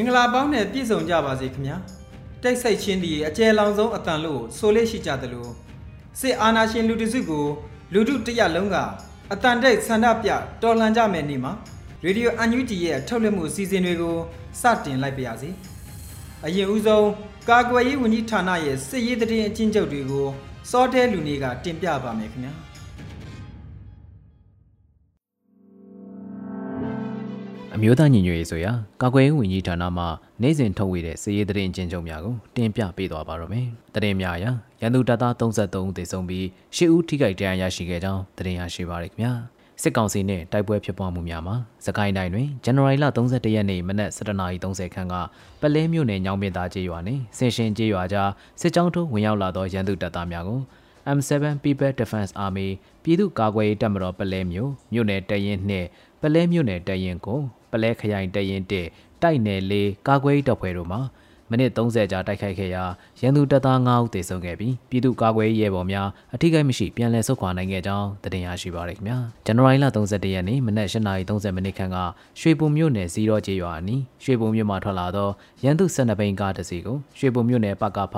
င်္ဂလာပေါင်းနဲ့ပြည့်စုံကြပါစေခင်ဗျာတိတ်ဆိတ်ချင်းဒီအကျယ်လောင်ဆုံးအတန်လို့ဆိုလေးရှိကြသလိုစစ်အာဏာရှင်လူတစုကို လူထုတရက်လုံးကအတန်တိတ်ဆန္ဒပြတော်လှန်ကြမယ်နေ့မှာရေဒီယိုအန်ယူတီရဲ့ထုတ်လွှင့်မှုအစီအစဉ်တွေကိုစတင်လိုက်ပါရစေအရင်ဦးဆုံးကာကွယ်ရေးဝန်ကြီးဌာနရဲ့စစ်ရေးတရင်အချင်းချုပ်တွေကိုစောတဲလူနေကတင်ပြပါမယ်ခင်ဗျာ အမျိုးသားညီညွတ်ရေးဆိုရာကာကွယ်ရေးဝန်ကြီးဌာနမှနိုင်စဉ်ထုတ်ဝေတဲ့စည်ရေးသတင်းကျဉ်းချုပ်များကိုတင်ပြပေးသွားပါရမယ်။သတင်းများအရရန်သူတပ်သား33ဦးသေဆုံးပြီး10ဦးထိခိုက်ဒဏ်ရာရရှိခဲ့ကြောင်းသတင်းရရှိပါရခင်ဗျာ။စစ်ကောင်စီနဲ့တိုက်ပွဲဖြစ်ပွားမှုများမှာစကိုင်းတိုင်းတွင်ဇန်နဝါရီလ31ရက်နေ့မနက်7:30ခန်းကပလဲမြို့နယ်ညောင်ပင်သားကျေးရွာနှင့်ဆင်ရှင်ကျေးရွာကြားစစ်ကြောင်းထိုးဝင်ရောက်လာသောရန်သူတပ်သားများကို M7 People Defense Army ပြည်သူ့ကာကွယ်ရေးတပ်မတော်ပလဲမြို့မြို့နယ်တရင်နှင့်ပလဲမြို့နယ်တရင်ကို ပလဲခရိုင်တရင်တက်တိုက်နယ်လေးကာကွယ်ရေးတပ်ဖွဲ့တို့မှမိနစ်30ကြာတိုက်ခိုက်ခဲ့ရာရန်သူတပ်သား9ဦးသေဆုံးခဲ့ပြီးပြည်သူ့ကာကွယ်ရေးရဲဘော်များအထိကိမရှိပြန်လည်ဆုတ်ခွာနိုင်ခဲ့ကြောင်းသတင်းရရှိပါရခင်ဗျာဇန်နဝါရီလ31ရက်နေ့မနက်8:30မိနစ်ခန့်ကရွှေပုံမြို့နယ်စီရောကျေးရွာအနီးရွှေပုံမြို့မှထွက်လာသောရန်သူ12ဘိန်းကားတစ်စီးကိုရွှေပုံမြို့နယ်ပကဖ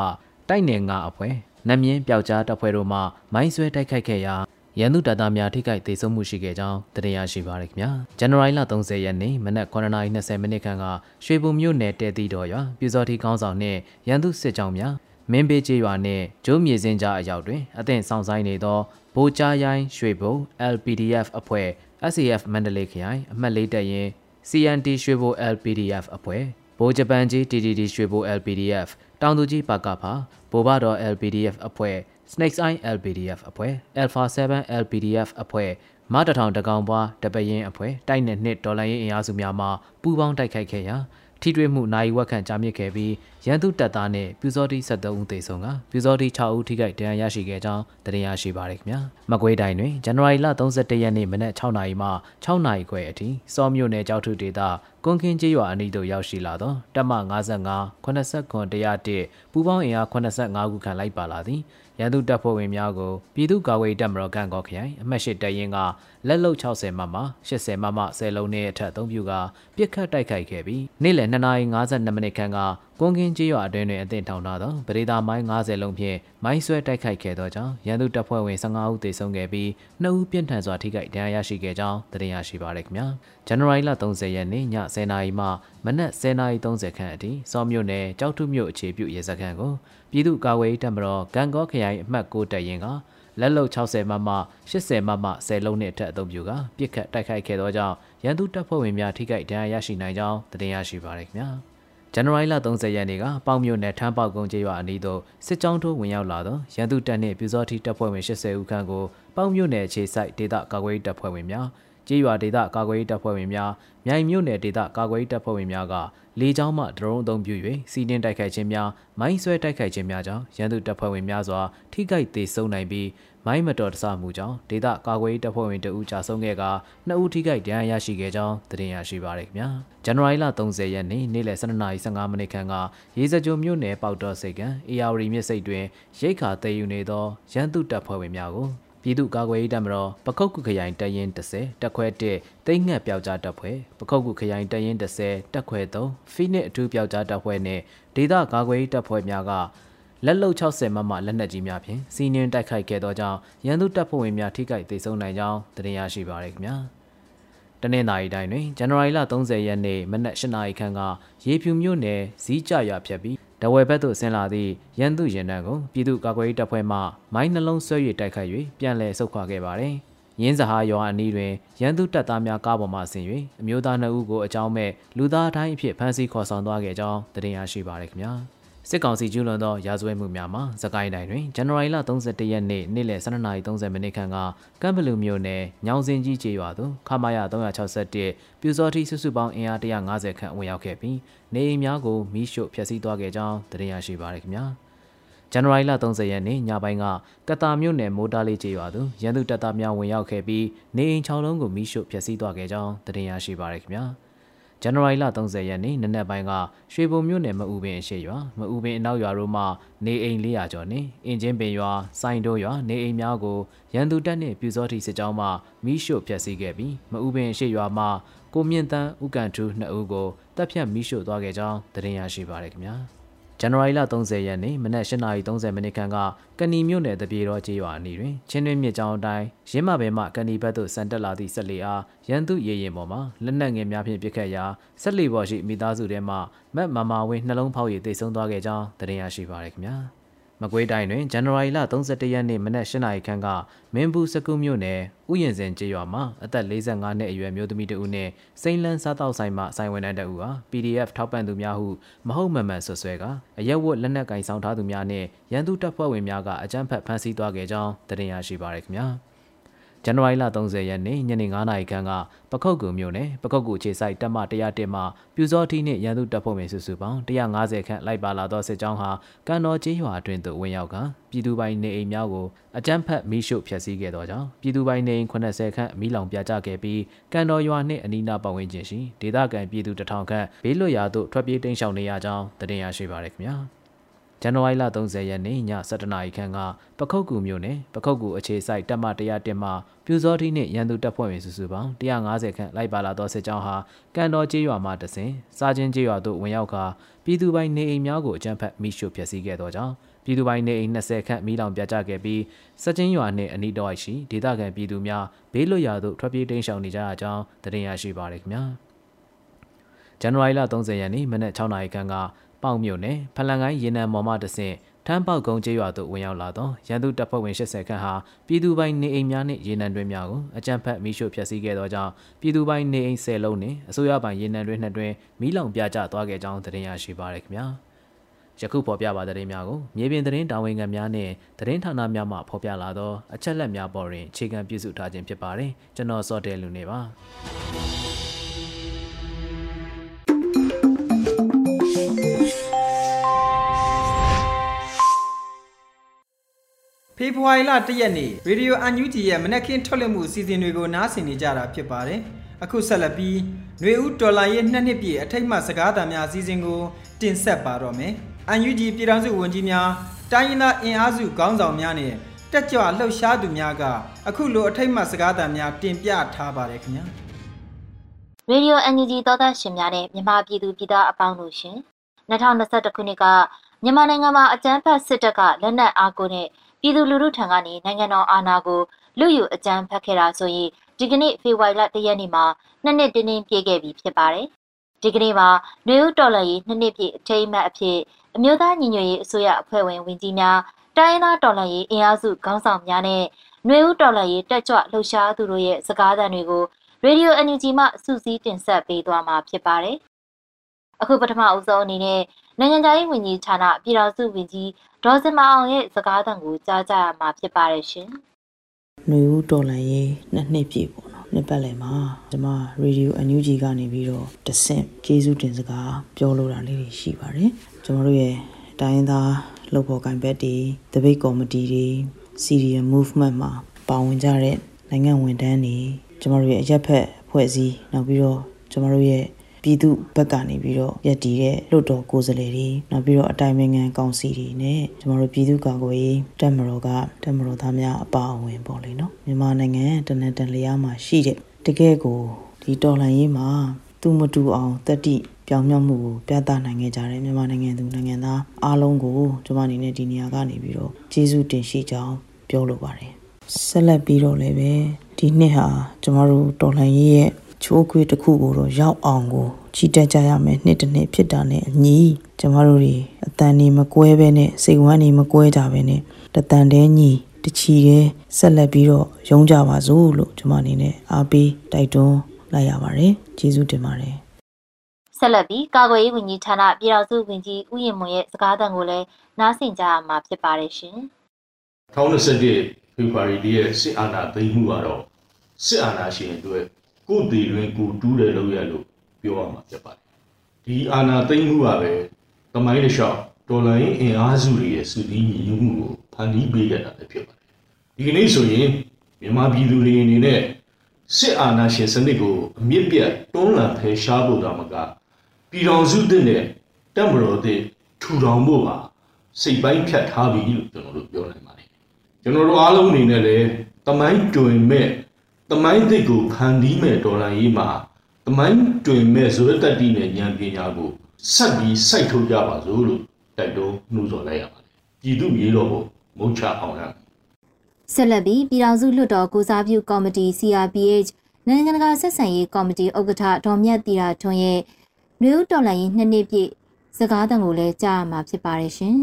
တိုက်နယ်9အဖွဲ့နမြင်းပျောက်ကြားတပ်ဖွဲ့တို့မှမိုင်းဆွဲတိုက်ခိုက်ခဲ့ရာ ရန်သူတပ်သားများထိခိုက်ဒေဆုံးမှုရှိခဲ့ကြောင်းသတင်းရရှိပါရခင်ဗျာဇန်နဝါရီလ30ရက်နေ့မနက်9:20မိနစ်ခန့်ကရွှေဘုံမြို့နယ်တဲတီတော်ရွာပြူစော်တီကောင်းဆောင်နှင့်ရန်သူစစ်ကြောင်းများမင်းပေးကျေးရွာနှင့်ကျိုးမြေစင်းကြားအရောက်တွင်အသင့်ဆောင်ဆိုင်နေသောဗိုလ်ကြားရိုင်းရွှေဘုံ LPDF အဖွဲ့ SAF မန္တလေးခရိုင်အမှတ်၄တပ်ရင်း CNT ရွှေဘို LPDF အဖွဲ့ဗိုလ်ဂျပန်ကြီး TTD ရွှေဘို LPDF တောင်သူကြီးပါကဖာဗိုလ်ဘတော် LPDF အဖွဲ့ Snakes Eye LPDF အဖွဲ့ Alpha 7 LPDF အဖွဲ့မတထောင်တကောင်ပွားတပရင်အဖွဲ့တိုက်နယ်နှစ်ဒေါ်လာရေးအင်အားစုများမှပူးပေါင်းတိုက်ခိုက်ခဲ့ရာထိတွေ့မှုနိုင်ဝက်ခန့်ကြာမြင့်ခဲ့ပြီးရန်သူတပ်သားနဲ့ပြူစောတိ73ဦးသေဆုံးကပြူစောတိ6ဦးထိခိုက်ဒဏ်ရာရရှိခဲ့ကြောင်းသတင်းရရှိပါရခင်ဗျာမကွေးတိုင်းတွင်ဇန်နဝါရီလ31ရက်နေ့မနက်6နာရီမှ6နာရီခွဲအထိစောမြို့နယ်ကြောက်ထုဒေသကွန်ခင်းကျေးရွာအနီးသို့ရောက်ရှိလာသောတပ်မ55 89 101ပူးပေါင်းအင်အား85ခုခန့်လိုက်ပါလာသည် ရန်သူတပ်ဖွဲ့ဝင်များကိုပြည်သူ့ကာကွယ်ရေးတပ်မတော်ကန့်ကော့ခရိုင်အမှတ်၈တပ်ရင်းက လက်လုံ60မမ80မမ10လုံးနဲ့အထက်အသုံးပြုကပြစ်ခတ်တိုက်ခိုက်ခဲ့ပြီးနေ့လယ်2:52မိနစ်ခန့်ကကွန်ကင်းကျေးရွာအတွင်းတွင်အသင့်ထောင်ထားသောပရိသာမိုင်း90လုံးဖြင့်မိုင်းဆွဲတိုက်ခိုက်ခဲ့သောကြောင့်ရန်သူတပ်ဖွဲ့ဝင်15ဦးသေဆုံးခဲ့ပြီး2ဦးပြင်းထန်စွာထိခိုက်ဒဏ်ရာရရှိခဲ့ကြောင်းသတင်းရရှိပါရခင်ဗျာဇန်နဝါရီလ30ရက်နေ့ည10:00နာရီမှမနက်10:30ခန့်အထိစောမြို့နယ်ကြောက်ထုမြို့အခြေပြုရဲစခန်းကိုပြည်သူ့ကာကွယ်ရေးတပ်မတော်ဂန်ကောခရိုင်အမှတ်6တပ်ရင်းက လက်လုံ60မမ80မမ10လုံးနဲ့အထက်အသုံးပြုကပြစ်ခတ်တိုက်ခိုက်ခဲ့သောကြောင့်ရန်သူတပ်ဖွဲ့ဝင်များထိခိုက်ဒဏ်ရာရရှိနိုင်ကြောင်းသတင်းရရှိပါရခင်ဗျာဇန်နဝါရီလ30ရက်နေ့ကပေါင်မြို့နယ်ထမ်းပေါက်ကုန်းကျေးရွာအနီးသို့စစ်ကြောင်းထိုးဝင်ရောက်လာသောရန်သူတပ်နှင့်ပြူစောတိတပ်ဖွဲ့ဝင်80ဦးခန့်ကိုပေါင်မြို့နယ်ခြေဆိုင်ဒေသကာကွယ်ရေးတပ်ဖွဲ့ဝင်များ ကြေးရွာဒေသကာကွယ်ရေးတပ်ဖွဲ့ဝင်များမြိုင်မြို့နယ်ဒေသကာကွယ်ရေးတပ်ဖွဲ့ဝင်များကလေကြောင်းမှဒရုန်းအသုံးပြု၍စီးနှင်းတိုက်ခိုက်ခြင်းများမိုင်းဆွဲတိုက်ခိုက်ခြင်းများကြောင့်ရန်သူတပ်ဖွဲ့ဝင်များစွာထိခိုက်ဒေဆုံးနိုင်ပြီးမိုင်းမတော်တဆမှုကြောင့်ဒေသကာကွယ်ရေးတပ်ဖွဲ့ဝင်တဦးကြာဆုံးခဲ့ကနှစ်ဦးထိခိုက်ဒဏ်ရာရရှိခဲ့ကြောင်းသတင်းရရှိပါရခင်ဗျာဇန်နဝါရီလ30ရက်နေ့နေ့လယ်12:15မိနစ်ခန့်ကရေစကြိုမြို့နယ်ပေါက်တော်စိတ်ကံအေယာဝတီမြစ်စိတ်တွင်ရိတ်ခါတည်ယူနေသောရန်သူတပ်ဖွဲ့ဝင်များကို ပြည်သူ့ကာကွယ်ရေးတပ်မတော်ပခုတ်ကုခရိုင်တရင်30တက်ခွဲ1တိတ်ငှက်ပျောက်ကြားတပ်ဖွဲ့ပခုတ်ကုခရိုင်တရင်30တက်ခွဲ3ဖီနစ်အထူးပျောက်ကြားတပ်ဖွဲ့နဲ့ဒေသကာကွယ်ရေးတပ်ဖွဲ့များကလက်လုံ60မမလက်နက်ကြီးများဖြင့်စီးနှင်းတိုက်ခိုက်ခဲ့သောကြောင့်ရန်သူတပ်ဖွဲ့ဝင်များထိခိုက်ဒေဆုံးနိုင်ကြောင်းသတင်းရရှိပါရခင်ဗျာတနင်္လာရီတိုင်းတွင်ဇန်နဝါရီလ30ရက်နေ့မနက်၈နာရီခန့်ကရေဖြူမြို့နယ်ဇီးကြရွာဖြတ်ပြီး တဝယ်ဘက်သို့ဆင်းလာသည့်ရန်သူရင်တန်းကိုပြည်သူ့ကာကွယ်ရေးတပ်ဖွဲ့မှမိုင်းနှလုံးဆွဲ၍တိုက်ခိုက်၍ပြန်လည်ဆုတ်ခွာခဲ့ပါသည်ရင်းစဟာရွာအနီးတွင်ရန်သူတပ်သားများကားပေါ်မှဆင်၍အမျိုးသားနှစ်ဦးကိုအကြောင်းမဲ့လူသားတိုင်းအဖြစ်ဖမ်းဆီးခေါ်ဆောင်သွားခဲ့ကြောင်းသတင်းရရှိပါရခင်ဗျာ။ စစ်ကောင်စီကျူးလွန်သောရာဇဝတ်မှုများမှာစကိုင်းတိုင်းတွင်ဇန်နဝါရီလ31ရက်နေ့နေ့လယ်12:30မိနစ်ခန့်ကကမ်ဘလူမြို့နယ်ညောင်စင်ကြီးကျေးရွာသို့ခမာယ361ပြူစောတိစုစုပေါင်းအင်အား150ခန့်ဝင်ရောက်ခဲ့ပြီးနေအိမ်များကိုမီးရှို့ဖျက်ဆီးသွားခဲ့ကြောင်းသိရရှိပါရခင်ဗျာဇန်နဝါရီလ30ရက်နေ့ညပိုင်းကကတာမြို့နယ်မိုးတားလေးကျေးရွာသို့ရန်သူတပ်သားများဝင်ရောက်ခဲ့ပြီးနေအိမ်6လုံးကိုမီးရှို့ဖျက်ဆီးသွားခဲ့ကြောင်းသိရရှိပါရခင်ဗျာ။ ဇန်နဝါရီလ30ရက်နေ့နနက်ပိုင်းကရွှေဘုံမြို့နယ်မအူပင်အရှိရွာမအူပင်အနောက်ရွာတို့မှနေအိမ်400ကျော်နှင့်အင်ဂျင်ပင်ရွာစိုင်းတို့ရွာနေအိမ်များကိုရန်သူတပ်နှင့်ပြူစောတိစစ်ကြောင်းမှမိရှို့ဖျက်ဆီးခဲ့ပြီးမအူပင်အရှိရွာမှကိုမြင့်တန်းဥကန်ထူး2ဦးကိုတပ်ဖြတ်မိရှို့သွားခဲ့ကြောင်းသတင်းရရှိပါရခင်ဗျာ။ ဇန်နဝါရီလ30ရက်နေ့မနက်8:30မိနစ်ခန့်ကကဏီမြို့နယ်တပြေတော်ကျေးရွာအနီးတွင်ချင်းတွင်းမြစ်ကြောင်းအတိုင်းရင်းမဘဲမှကဏီဘက်သို့ဆန်တက်လာသည့်ဆက်လီအားရန်သူရေရင်ပေါ်မှလက်နက်ငယ်များဖြင့်ပစ်ခတ်ရာဆက်လီပေါ်ရှိမိသားစုထဲမှမက်မမာဝင်းနှလုံးဖောက်ရည်တိတ်ဆုံးသွားခဲ့ကြောင်းသိရရှိပါရခင်ဗျာ။ မကွေးတိုင်းတွင်ဇန်နဝါရီလ31ရက်နေ့မနက်၈နာရီခန့်ကမင်းဘူးစကုမြို့နယ်ဥယျာဉ်စင်ကျေးရွာမှာအသက်45နှစ်အရွယ်မျိုးသမီးတဦးနှင့်စိန်လန်းစားတောက်ဆိုင်မှဆိုင်ဝန်ထမ်းတဦးဟာ PDF ထောက်ပံ့သူများဟုမဟုတ်မမှန်ဆွဆွဲကအရက်ဝတ်လက်နက်ကင်ဆောင်ထားသူများနှင့်ရန်သူတပ်ဖွဲ့ဝင်များကအကြမ်းဖက်ဖမ်းဆီးသွားခဲ့ကြောင်းသိရရှိပါရခင်ဗျာ။ ဇန်နဝါရီလ30ရက်နေ့ညနေ9:00နာရီခန့်ကပခုတ်ကူမြို့နယ်ပခုတ်ကူခြေဆိုင်တပ်မ101မှပြူစောထီးနှင့်ရန်သူတပ်ဖွဲ့ဝင်စုစုပေါင်း150ခန့်လိုက်ပါလာသောစစ်ကြောင်းဟာကန်တော်ကျေးရွာအတွင်းသို့ဝင်ရောက်ကပြည်သူပိုင်နေအိမ်များကိုအကြမ်းဖက်မိရှုဖျက်ဆီးခဲ့သောကြောင့်ပြည်သူပိုင်နေအိမ်80ခန့်မိလောင်ပြကြခဲ့ပြီးကန်တော်ရွာနှင့်အနီးနားပတ်ဝန်းကျင်ရှိဒေသခံပြည်သူ1000ခန့်ဘေးလွတ်ရာသို့ထွက်ပြေးတိမ်းရှောင်နေရကြောင်းတင်ပြရရှိပါရခင်ဗျာ။ ဇန်နဝါရီလ30ရက်နေ့ည7:00နာရီခန့်ကပခုတ်ကူမြို့နယ်ပခုတ်ကူအခြေစိုက်တပ်မ101မှပြူစောတိနှင့်ရန်သူတပ်ဖွဲ့ဝင်စုစုပေါင်း150ခန့်လိုက်ပါလာသောစစ်ကြောင်းဟာကန်တော်ကျေးရွာမှတဆင်စားချင်းကျေးရွာသို့ဝင်ရောက်ကာပြည်သူပိုင်နေအိမ်များကိုအကြမ်းဖက်မိရှို့ဖျက်ဆီးခဲ့သောကြောင့်ပြည်သူပိုင်နေအိမ်20ခန့်မိလောင်ပြကြခဲ့ပြီးစက်ချင်းရွာနှင့်အနီးတစ်ဝိုက်ရှိဒေသခံပြည်သူများဘေးလွတ်ရာသို့ထွက်ပြေးတိမ်းရှောင်နေကြတဲ့အကြောင်းသတင်းရရှိပါရခင်ဗျာဇန်နဝါရီလ30ရက်နေ့မနက်6:00နာရီခန့်က ပေါင်မြို့နယ်ဖလန်ကိုင်းရေနံမော်မှတဆင့်ထမ်းပေါက်ကုန်းကျေးရွာသို့ဝင်ရောက်လာသောရန်သူတပ်ဖွဲ့ဝင်80ခန့်ဟာပြည်သူပိုင်နေအိမ်များနှင့်ရေနံတွင်းများကိုအကြမ်းဖက်မိရှို့ဖျက်ဆီးခဲ့သောကြောင့်ပြည်သူပိုင်နေအိမ်10လုံးနှင့်အစိုးရပိုင်ရေနံတွင်းနှစ်တွင်မိလောင်ပြကျသွားခဲ့ကြောင်းသတင်းရရှိပါရခင်ဗျာယခုဖော်ပြပါသတင်းများကိုမြေပြင်သတင်းတာဝန်ခံများနှင့်သတင်းဌာနများမှဖော်ပြလာသောအချက်လက်များပေါ်တွင်အခြေခံပြုစုထားခြင်းဖြစ်ပါတယ်ကျွန်တော်စောတဲလူနေပါ ဖေဖော်ဝါရီလ1ရက်နေ့ရေဒီယိုအန်ယူဂျီရဲ့မနက်ခင်းထုတ်လွှင့်မှုအစီအစဉ်တွေကိုနားဆင်နေကြတာဖြစ်ပါတယ်။အခုဆက်လက်ပြီးຫນွေဦးဒေါ်လာရဲ့နှစ်နှစ်ပြည့်အထိတ်မှစကားသံများအစီအစဉ်ကိုတင်ဆက်ပါတော့မယ်။အန်ယူဂျီပြည်ထောင်စုဝန်ကြီးများတိုင်းရင်းသားအင်အားစုခေါင်းဆောင်များနဲ့တက်ကြွလှုပ်ရှားသူများကအခုလိုအထိတ်မှစကားသံများတင်ပြထားပါတယ်ခင်ဗျာ။ရေဒီယိုအန်ယူဂျီသောသားရှင်များနဲ့မြန်မာပြည်သူပြည်သားအပေါင်းတို့ရှင်2021ခုနှစ်ကမြန်မာနိုင်ငံမှာအကြမ်းဖက်စစ်တပ်ကလက်နက်အားကိုနဲ့ ပြည်သူလူထုထံကနေနိုင်ငံတော်အာဏာကိုလူယူအကြမ်းဖက်ခဲ့တာဆိုရင်ဒီကနေ့ဖေဖော်ဝါရီလ၁ရက်နေ့မှာနှစ်နှစ်တင်းတင်းပြည့်ခဲ့ပြီဖြစ်ပါတယ်။ဒီကနေ့မှာနွေဦးတော်လှန်ရေးနှစ်နှစ်ပြည့်အထိမ်းအမှတ်အဖြစ်အမျိုးသားညီညွတ်ရေးအစိုးရအဖွဲ့ဝင်ဝင်ကြီးများတိုင်းသားတော်လှန်ရေးအင်အားစုခေါင်းဆောင်များနဲ့နွေဦးတော်လှန်ရေးတက်ကြွလှုပ်ရှားသူတို့ရဲ့စကားသံတွေကိုရေဒီယို NUG မှစူးစီးတင်ဆက်ပေးသွားမှာဖြစ်ပါတယ်။အခုပထမအဦးဆုံးအနေနဲ့နိုင်ငံခြားရေးဝန်ကြီးဌာနပြည်ထောင်စုဝန်ကြီးဒေါ်စင်မအောင်ရဲ့စကားသံကိုကြားကြရမှာဖြစ်ပါတယ်ရှင်။နှွေဦးတော်လန်ရေးနှစ်နှစ်ပြည့်ပေါ့နော်။နှစ်ပတ်လည်မှာကျွန်မရေဒီယိုအန်ယူဂျီကနေပြီးတော့တဆင့်ကျေးဇူးတင်စကားပြောလိုတာလေးတွေရှိပါတယ်။ကျွန်တော်တို့ရဲ့တိုင်းသားလုပ်ဖို့ကံဘက်တွေတပိတ်ကော်မတီတွေ CDM movement မှာပါဝင်ကြတဲ့နိုင်ငံဝန်ထမ်းတွေကျွန်တော်တို့ရဲ့အရက်ဖက်အဖွဲ့အစည်းနောက်ပြီးတော့ကျွန်တော်တို့ရဲ့ ပြည်သူဘက်ကနေပြီးတော့ရက်တည်တဲ့လွတ်တော်ကိုယ်စားလှယ်တွေနောက်ပြီးတော့အတိုင်းအငံကောင်စီတွေနဲ့ကျမတို့ပြည်သူ့ကာကွယ်ရေးတပ်မတော်ကတပ်မတော်သားများအပါအဝင်ပေါ့လေနော်မြန်မာနိုင်ငံတနက်တန်လျားမှာရှိတဲ့တကယ်ကိုဒီတော်လှန်ရေးမှာသူမတူအောင်တတိပြောင်းမြောက်မှုကိုပြသနိုင်ခဲ့ကြတယ်မြန်မာနိုင်ငံသူနိုင်ငံသားအားလုံးကိုကျွန်မအနေနဲ့ဒီနေရာကနေပြီးတော့ကျေးဇူးတင်ရှိကြောင်းပြောလိုပါတယ်ဆက်လက်ပြီးတော့လည်းပဲဒီနှစ်ဟာကျွန်တော်တို့တော်လှန်ရေးရဲ့ ချိုးခွေးတစ်ခုကိုတော့ရောက်အောင်ကိုချီတက်ကြရမယ်နှစ်တစ်နှစ်ဖြစ်တာနဲ့အညီကျမတို့တွေအတန်နေမကွဲပဲနဲ့စိတ်ဝမ်းနေမကွဲကြပဲနဲ့တတန်တဲညီတချီတဲ့ဆက်လက်ပြီးတော့ရုံးကြပါစို့လို့ကျမအနေနဲ့အားပေးတိုက်တွန်းလိုက်ရပါတယ်ကျေးဇူးတင်ပါတယ်ဆက်လက်ပြီးကာကွယ်ရေးဝန်ကြီးဌာနပြည်ထောင်စုဝန်ကြီးဦးရင်မွန်ရဲ့စကားသံကိုလည်းနားဆင်ကြရမှာဖြစ်ပါတယ်ရှင်2021ဖေဖော်ဝါရီလရဲ့စစ်အာဏာသိမ်းမှုကတော့စစ်အာဏာရှင်အတွက် ကိုယ်တည်တွင်ကိုတူးတယ်လို့ရလို့ပြောရမှာဖြစ်ပါတယ်ဒီအာဏာသိမ်းမှုကပဲတမိုင်းတစ်လျှောက်တော်လိုင်းအင်အားစုတွေရဲ့စုစည်းညီညွတ်မှုကိုဖန်တီးပေးခဲ့တာလည်းဖြစ်ပါတယ်ဒီကနေ့ဆိုရင်မြန်မာပြည်သူတွေအနေနဲ့စစ်အာဏာရှင်စနစ်ကိုအမြင့်ပြတ်တွန်းလှန်ဖယ်ရှားဖို့တောင်မကပြည်တော်စုတဲ့နဲ့တက်မတော်တဲ့ထူထောင်ဖို့ပါစိတ်ပိုင်းဖြတ်ထားပြီလို့ကျွန်တော်တို့ပြောနိုင်ပါတယ်ကျွန်တော်တို့အားလုံးအနေနဲ့လည်းတမိုင်းတွင်မဲ့ တမိုင်းသစ်ကိုဖန်တီးမဲ့ဒေါ်လာရေးမှာတမိုင်းတွင်မဲ့ဇွဲတက်တီနဲ့ဉာဏ်ပညာကိုဆက်ပြီးစိုက်ထုတ်ကြပါစို့လို့တိုက်တွန်းနှိုးဆော်လိုက်ရပါတယ်ပြည်သူမြေတော်ကိုမုံချအောင်ရဆက်လက်ပြီးပြည်ထောင်စုလွှတ်တော်ကိုစားပြုကော်မတီ CRPH နိုင်ငံတကာဆက်ဆံရေးကော်မတီဥက္ကဋ္ဌဒေါ်မြတ်တီရာထွန်းရဲ့နယူးတော်လိုင်းနှစ်နှစ်ပြည့်စကားသံကိုလည်းကြားရမှာဖြစ်ပါတယ်ရှင်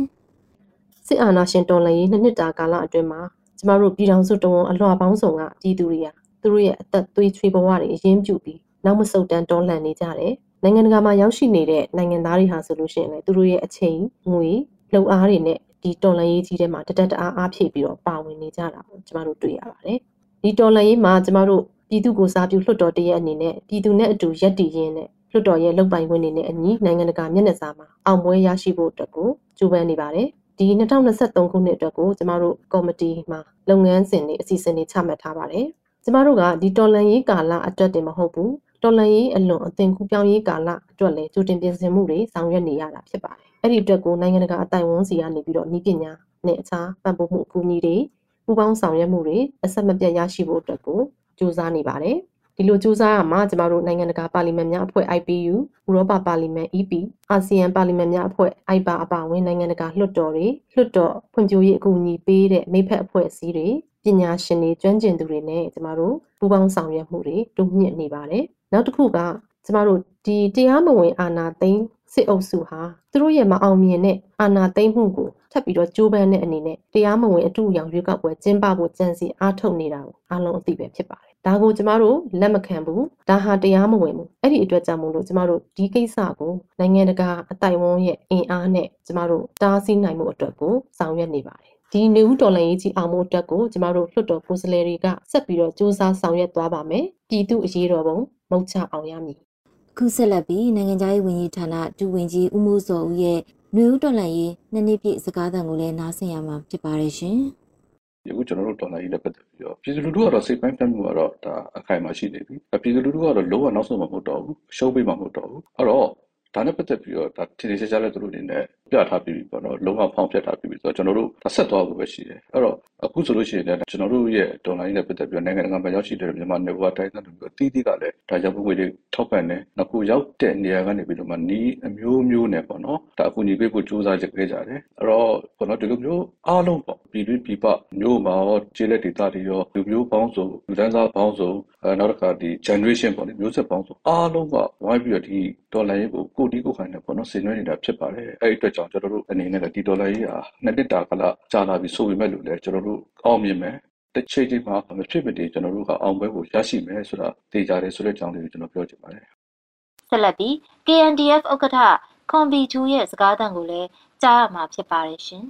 ။စစ်အာဏာရှင်တော်လှန်ရေးနှစ်နှစ်တာကာလအတွင်းမှာကျမတို့ပြည်ထောင်စုတဝန်အလွှာပေါင်းစုံကပြည်သူတွေဟာ သူတို့ရဲ့အသက်သွေးချွေးဘဝတွေအရင်ပြုပြီးနောက်မဆုတ်တမ်းတော်လှန်နေကြတယ်။နိုင်ငံတကာမှာရောက်ရှိနေတဲ့နိုင်ငံသားတွေဟာဆိုလို့ရှိရင်လည်းသူတို့ရဲ့အချိန်ငွေလုံအားတွေနဲ့ဒီတော်လှန်ရေးကြီးထဲမှာတတက်တအားအားဖြည့်ပြီးတော့ပါဝင်နေကြတာကိုကျမတို့တွေ့ရပါတယ်။ဒီတော်လှန်ရေးမှာကျမတို့ပြည်သူကိုစားပြုလွှတ်တော်တရက်အနေနဲ့ပြည်သူနဲ့အတူရက်တည်ရင်းနဲ့လွှတ်တော်ရဲ့လုံပိုင်ခွင့်တွေနဲ့အညီနိုင်ငံတကာမျက်နှာစာမှာအောင်ပွဲရရှိဖို့အတွက်ကိုကြိုးပမ်းနေပါတယ်။ဒီ2023ခုနှစ်အတွက်ကိုကျမတို့ကော်မတီမှာလုပ်ငန်းစဉ်တွေအစီအစဉ်တွေချမှတ်ထားပါတယ်။ ကျမတို့ကဒီတော်လန်ရေးကာလအတွက်တင်မဟုတ်ဘူး။တော်လန်ရေးအလွန်အသင်ကူပြောင်းရေးကာလအတွက်လည်းကြိုတင်ပြင်ဆင်မှုတွေဆောင်ရွက်နေရတာဖြစ်ပါတယ်။အဲ့ဒီအတွက်ကိုနိုင်ငံတကာအတိုင်ဝန်းစီကနေပြီးတော့ဤပညာနဲ့အခြားပံ့ပိုးမှုအကူအညီတွေပူးပေါင်းဆောင်ရွက်မှုတွေအဆက်မပြတ်ရရှိဖို့အတွက်ကိုစူးစမ်းနေပါတယ်။ ဒီလိုစူးစမ်းရမှာကျမတို့နိုင်ငံတကာပါလီမန်များအဖွဲ့ IPU ဥရောပပါလီမန် EP အာဆီယံပါလီမန်များအဖွဲ့ IPA အပါအဝင်နိုင်ငံတကာလွှတ်တော်တွေလွှတ်တော်ဖွံ့ဖြိုးရေးအကူအညီပေးတဲ့မိဖက်အဖွဲ့အစည်းတွေပညာရှင်တွေကျွမ်းကျင်သူတွေနဲ့ကျမတို့ပူးပေါင်းဆောင်ရွက်မှုတွေတိုးမြင့်နေပါတယ်နောက်တစ်ခုကကျမတို့ဒီတရားမဝင်အာဏာသိမ်းစစ်အုပ်စုဟာသူတို့ရဲ့မအောင်မြင်တဲ့အာဏာသိမ်းမှုကိုထပ်ပြီးတော့ကြိုးပမ်းတဲ့အနေနဲ့တရားမဝင်အတူအယောင်ရွေးကောက်ပွဲကျင်းပဖို့ကြံစီအားထုတ်နေတာကိုအားလုံးအသိပဲဖြစ်ပါတယ်။ ဒါကိုကျမတို့လက်မခံဘူး။ဒါဟာတရားမဝင်ဘူး။အဲ့ဒီအတွက်ကြောင့်မို့လို့ကျမတို့ဒီကိစ္စကိုနိုင်ငံတကာအတိုင်ဝန်းရဲ့အင်အားနဲ့ကျမတို့တားဆီးနိုင်မှုအတွက်ကိုဆောင်ရွက်နေပါတယ်။ဒီနေဦးတော်လှန်ရေးကြီးအောင်မှုအတွက်ကိုကျမတို့လွှတ်တော်ကိုယ်စားလှယ်တွေကဆက်ပြီးတော့စူးစမ်းဆောင်ရွက်သွားပါမယ်။ပြည်သူအရေးတော်ပုံမုတ်ချအောင်ရမည်ခုဆက်လက်ပြီးနိုင်ငံခြားရေးဝန်ကြီးဌာနဒုဝန်ကြီးဦးမိုးစောဦးရဲ့ຫນွေဦးတော်လှန်ရေးနှစ်နှစ်ပြည့်စကားသံကိုလည်းနားဆင်ရမှာဖြစ်ပါတယ်ရှင်။ ယခုကျွန်တော်တို့တော်လှန်ရေးနဲ့ပတ်သက်ပြီးတော့ပြည်သူလူထုကတော့စိတ်ပိုင်းဖြတ်မှုကတော့ဒါအခိုင်အမာရှိနေပြီ။ပြည်သူလူထုကတော့လုံးဝနောက်ဆုံးမှမဟုတ်တော့ဘူး။ရှုံးပေးမှမဟုတ်တော့ဘူး။အဲ့တော့ဒါနဲ့ပတ်သက်ပြီးတော့ဒါထင်ထင်ရှားရှားလည်းသူတို့အနေနဲ့ ပြထားပြီးပြီပေါ့နော်လုံးဝဖောင်းပြထားပြီးပြီဆိုတော့ကျွန်တော်တို့ဆက်သွားဖို့ပဲရှိတယ်အဲ့တော့အခုဆိုလို့ရှိရင်လည်းကျွန်တော်တို့ရဲ့ဒေါ်လာရင်းနဲ့ပတ်သက်ပြီးနိုင်ငံတကာမှာရောက်ရှိတဲ့မြန်မာနေဘဝတိုင်းသားတွေအသီးသီးကလည်းဒါကြောင့်ငွေတွေထောက်ပံ့တယ်နောက်ခုရောက်တဲ့နေရာကနေပြီးတော့မှနီးအမျိုးမျိုးနဲ့ပေါ့နော်ဒါအခုညီပေးဖို့စူးစမ်းကြခဲ့ကြတယ်အဲ့တော့ပေါ့နော်ဒီလိုမျိုးအားလုံးပေါ့ပြည်တွင်းပြည်ပမျိုးမှာရောကျေးလက်ဒေသတွေရောလူမျိုးပေါင်းစုံလူဒန်းစားပေါင်းစုံအဲနောက်တစ်ခါဒီ generation ပေါ့လေမျိုးဆက်ပေါင်းစုံအားလုံးကဝိုင်းပြီးတော့ဒီဒေါ်လာရင်းကိုကိုတီးကိုခိုင်နဲ့ပေါ့နော်ဆင်နွှဲနေတာဖြစ်ပါတယ်အဲ့ဒီအတွက်ကြောင့်ကျွန်တော်တို့အနေနဲ့ဒီဒေါ်လာကြီးဟာနှစ်နှစ်တာကလကြာလာပြီဆိုပေမဲ့လို့လည်းကျွန်တော်တို့အောင်မြင်မယ်တစ်ချိန်ချိန်မှာမဖြစ်မတည်ကျွန်တော်တို့ကအောင်ပွဲကိုရရှိမယ်ဆိုတာသိကြတယ်ဆိုတဲ့အကြောင်းလေးကိုကျွန်တော်ပြောချင်ပါတယ်ဆက်လက်ပြီး KNDF ဥက္ကဋ္ဌခွန်ဘီချူရဲ့စကားသံကိုလည်းကြားရမှာဖြစ်ပါတယ်ရှင်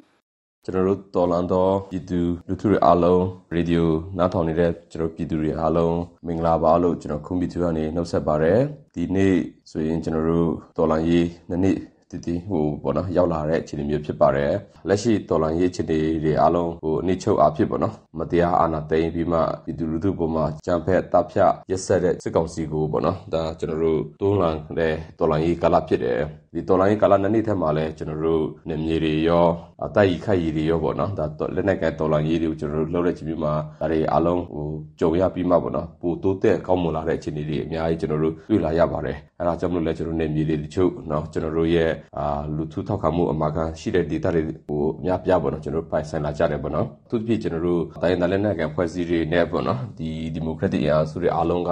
ကျွန်တော်တို့တော်လန်တော်ပြည်သူလူထုတွေအားလုံးရေဒီယိုနားထောင်နေတဲ့ကျွန်တော်ပြည်သူတွေအားလုံးမင်္ဂလာပါလို့ကျွန်တော်ခွန်ဘီချူကနေနှုတ်ဆက်ပါတယ်ဒီနေ့ဆိုရင်ကျွန်တော်တို့တော်လန်ရေးနှစ်နှစ် တည်တည်ဟိုပေါ့နော်ရောက်လာတဲ့အခြေအနေမျိုးဖြစ်ပါတယ်လက်ရှိတော်လန်ရေးအခြေအနေတွေအားလုံးဟိုအနည်းချုပ်အားဖြစ်ပေါ့နော်မတရားအာဏာသိမ်းပြီးမှပြည်သူလူထုပေါ်မှာကြံဖက်တပ်ဖြတ်ရက်ဆက်တဲ့စစ်ကောင်စီကိုပေါ့နော်ဒါကျွန်တော်တို့တွန်းလှန်တဲ့တော်လန်ရေးကာလဖြစ်တယ်ဒီတော်လိုင်းကာလနှစ်နှစ်ထဲမှာလည်းကျွန်တော်တို့နေမြေတွေရောအတိုက်ခိုက်ရည်တွေရောပေါ့နော်ဒါလက်နက်ကတော်လိုင်းရေးတွေကိုကျွန်တော်တို့လှုပ်တဲ့ချိန်မှာဒါတွေအားလုံးဟိုကြုံရပြီးမှပေါ့နော်ပိုတိုးတက်ကောင်းမွန်လာတဲ့အခြေအနေတွေအများကြီးကျွန်တော်တို့တွေ့လာရပါတယ်အဲဒါကြောင့်မလို့လည်းကျွန်တော်နေမြေတွေတချို့နော်ကျွန်တော်တို့ရဲ့အာလူထုထောက်ခံမှုအမှားကန်ရှိတဲ့ဒေသတွေကိုအများပြပေါ့နော်ကျွန်တော်တို့ပိုင်ဆိုင်လာကြတယ်ပေါ့နော်သူ့ပြည့်ကျွန်တော်တို့တိုင်းဒါလက်နက်ကဖွဲ့စည်းတွေနဲ့ပေါ့နော်ဒီဒီမိုကရက်တစ်အင်အားစုတွေအားလုံးက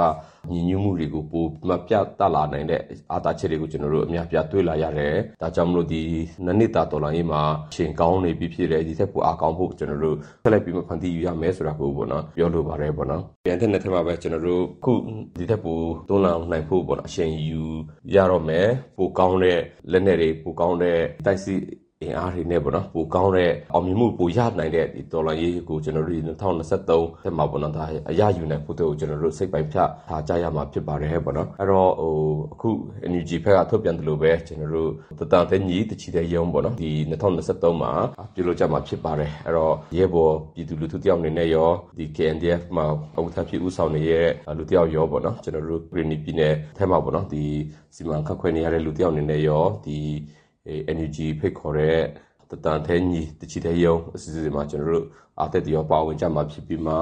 ညီညွတ်မှုတွေကိုပိုမပြတ်လာနိုင်တဲ့အာသာချက်တွေကိုကျွန်တော်တို့အများပြတွေ့လာရတယ်။ဒါကြောင့်မလို့ဒီနနစ်တာတော်လိုင်းရေးမှာရှင်ကောင်းနေပြီဖြစ်တယ်ဒီထက်ပိုအားကောင်းဖို့ကျွန်တော်တို့ဆက်လက်ပြီးမှဖန်တီးယူရမယ်ဆိုတာကိုပေါ့နော်ပြောလိုပါတယ်ပေါ့နော်။ပြန်တဲ့နေ့ထက်မှာပဲကျွန်တော်တို့ခုဒီထက်ပိုတွန်းလှန်နိုင်ဖို့ပေါ့နော်အရှင်ယူရတော့မယ်ပိုကောင်းတဲ့လက်နက်တွေပိုကောင်းတဲ့တိုက်စီ အင်အားတွေနဲ့ပေါ့နော်ပိုကောင်းတဲ့အောင်မြင်မှုပိုရနိုင်တဲ့ဒီဒေါ်လာရေးကိုကျွန်တော်တို့2023တက်မှာပေါ့နော်ဒါအရယူနိုင်ဖို့တို့ကျွန်တော်တို့စိတ်ပိုင်ဖြတ်ထားကြရမှာဖြစ်ပါတယ်ပေါ့နော်အဲ့တော့ဟိုအခု NUG ဖက်ကထုတ်ပြန်တယ်လို့ပဲကျွန်တော်တို့တတန်တဲ့ညီတချီတဲ့ရုံပေါ့နော်ဒီ2023မှာပြုလုပ်ကြမှာဖြစ်ပါတယ်အဲ့တော့ရဲဘော်ပြည်သူလူထုတယောက်အနေနဲ့ရောဒီ KNDF မှာအဝတ်ထဖြစ်ဥဆောင်နေတဲ့လူတယောက်ရောပေါ့နော်ကျွန်တော်တို့ပြည်နယ်ပြည်နယ်ထဲမှာပေါ့နော်ဒီစီမံခန့်ခွဲနေရတဲ့လူတယောက်အနေနဲ့ရောဒီ NUG ဖိတ်ခေါ်တဲ့တတန်သေးညီတချီတဲ့ယုံအစီအစဉ်မှာကျွန်တော်တို့အားသက်တရောပါဝင်ကြမှာဖြစ်ပြီးမှ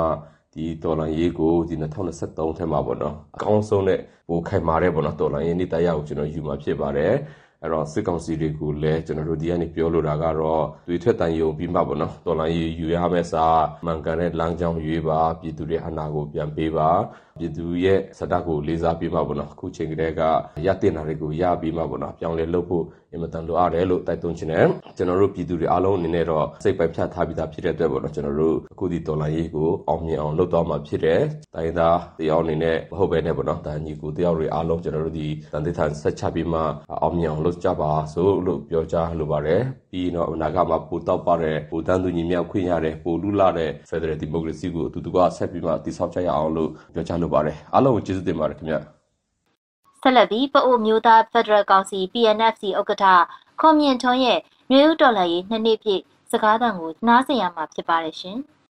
ဒီတော်လန်ရေးကိုဒီ2023ထဲမှာပေါ့နော်အကောင်းဆုံးနဲ့ပိုခိုင်မာတဲ့ပေါ့နော်တော်လန်ရေးနေ့တရားကိုကျွန်တော်ယူမှာဖြစ်ပါတယ်အဲ့တော့စစ်ကောင်စီတွေကိုလည်းကျွန်တော်တို့ဒီကနေပြောလိုတာကတော့တွေထွက်တန်ယုံပြီးမှပေါ့နော်တော်လိုင်းယူယူရမယ့်စာမှန်ကန်တဲ့လမ်းကြောင်းရွေးပါပြည်သူတွေအနာကိုပြန်ပေးပါ ပြည်သူရဲ့စတကိုလေးစားပြီးမှပေါ့နော်အခုချိန်ကတည်းကရတင်တာတွေကိုရပြီးမှပေါ့နော်ပြောင်းလဲလုပ်ဖို့အင်မတန်လိုအပ်တယ်လို့တိုက်တွန်းချင်တယ်ကျွန်တော်တို့ပြည်သူတွေအားလုံးအနေနဲ့တော့စိတ်ပိုင်ဖြတ်ထားပြီးသားဖြစ်တဲ့အတွက်ပေါ့နော်ကျွန်တော်တို့အခုဒီတော်လိုင်းရေးကိုအောင်မြင်အောင်လုပ်သွားမှာဖြစ်တယ်တိုင်းသားတရားအနေနဲ့မဟုတ်ဘဲနဲ့ပေါ့နော်ဒါညီကိုတရားတွေအားလုံးကျွန်တော်တို့ဒီတန်တိထန်ဆက်ချပြီးမှအောင်မြင်အောင်လုပ်ကြပါစို့လို့ပြောကြားလိုပါတယ် ပြီးတော့အနာဂတ်မှာပိုတောက်ပါတဲ့ပိုတန်းသူညီမြောက်ခွင့်ရတဲ့ပိုလူလာတဲ့ Federal Democracy ကိုအတူတူကဆက်ပြီးမှတည်ဆောက်ကြရအောင်လို့ပြောကြားလိုပါတယ်အားလုံးကိုကျေးဇူးတင်ပါတယ်ခင်ဗျဆက်လက်ပြီးပအိုမျိုးသားဖက်ဒရယ်ကောင်စီ PNFC ဥက္ကဋ္ဌခွန်မြင့်ထွန်းရဲ့မျိုးဥတော်လှန်ရေးနှစ်နှစ်ပြည့်စကားသံကိုနားဆင်ရမှာဖြစ်ပါတယ်ရှင်။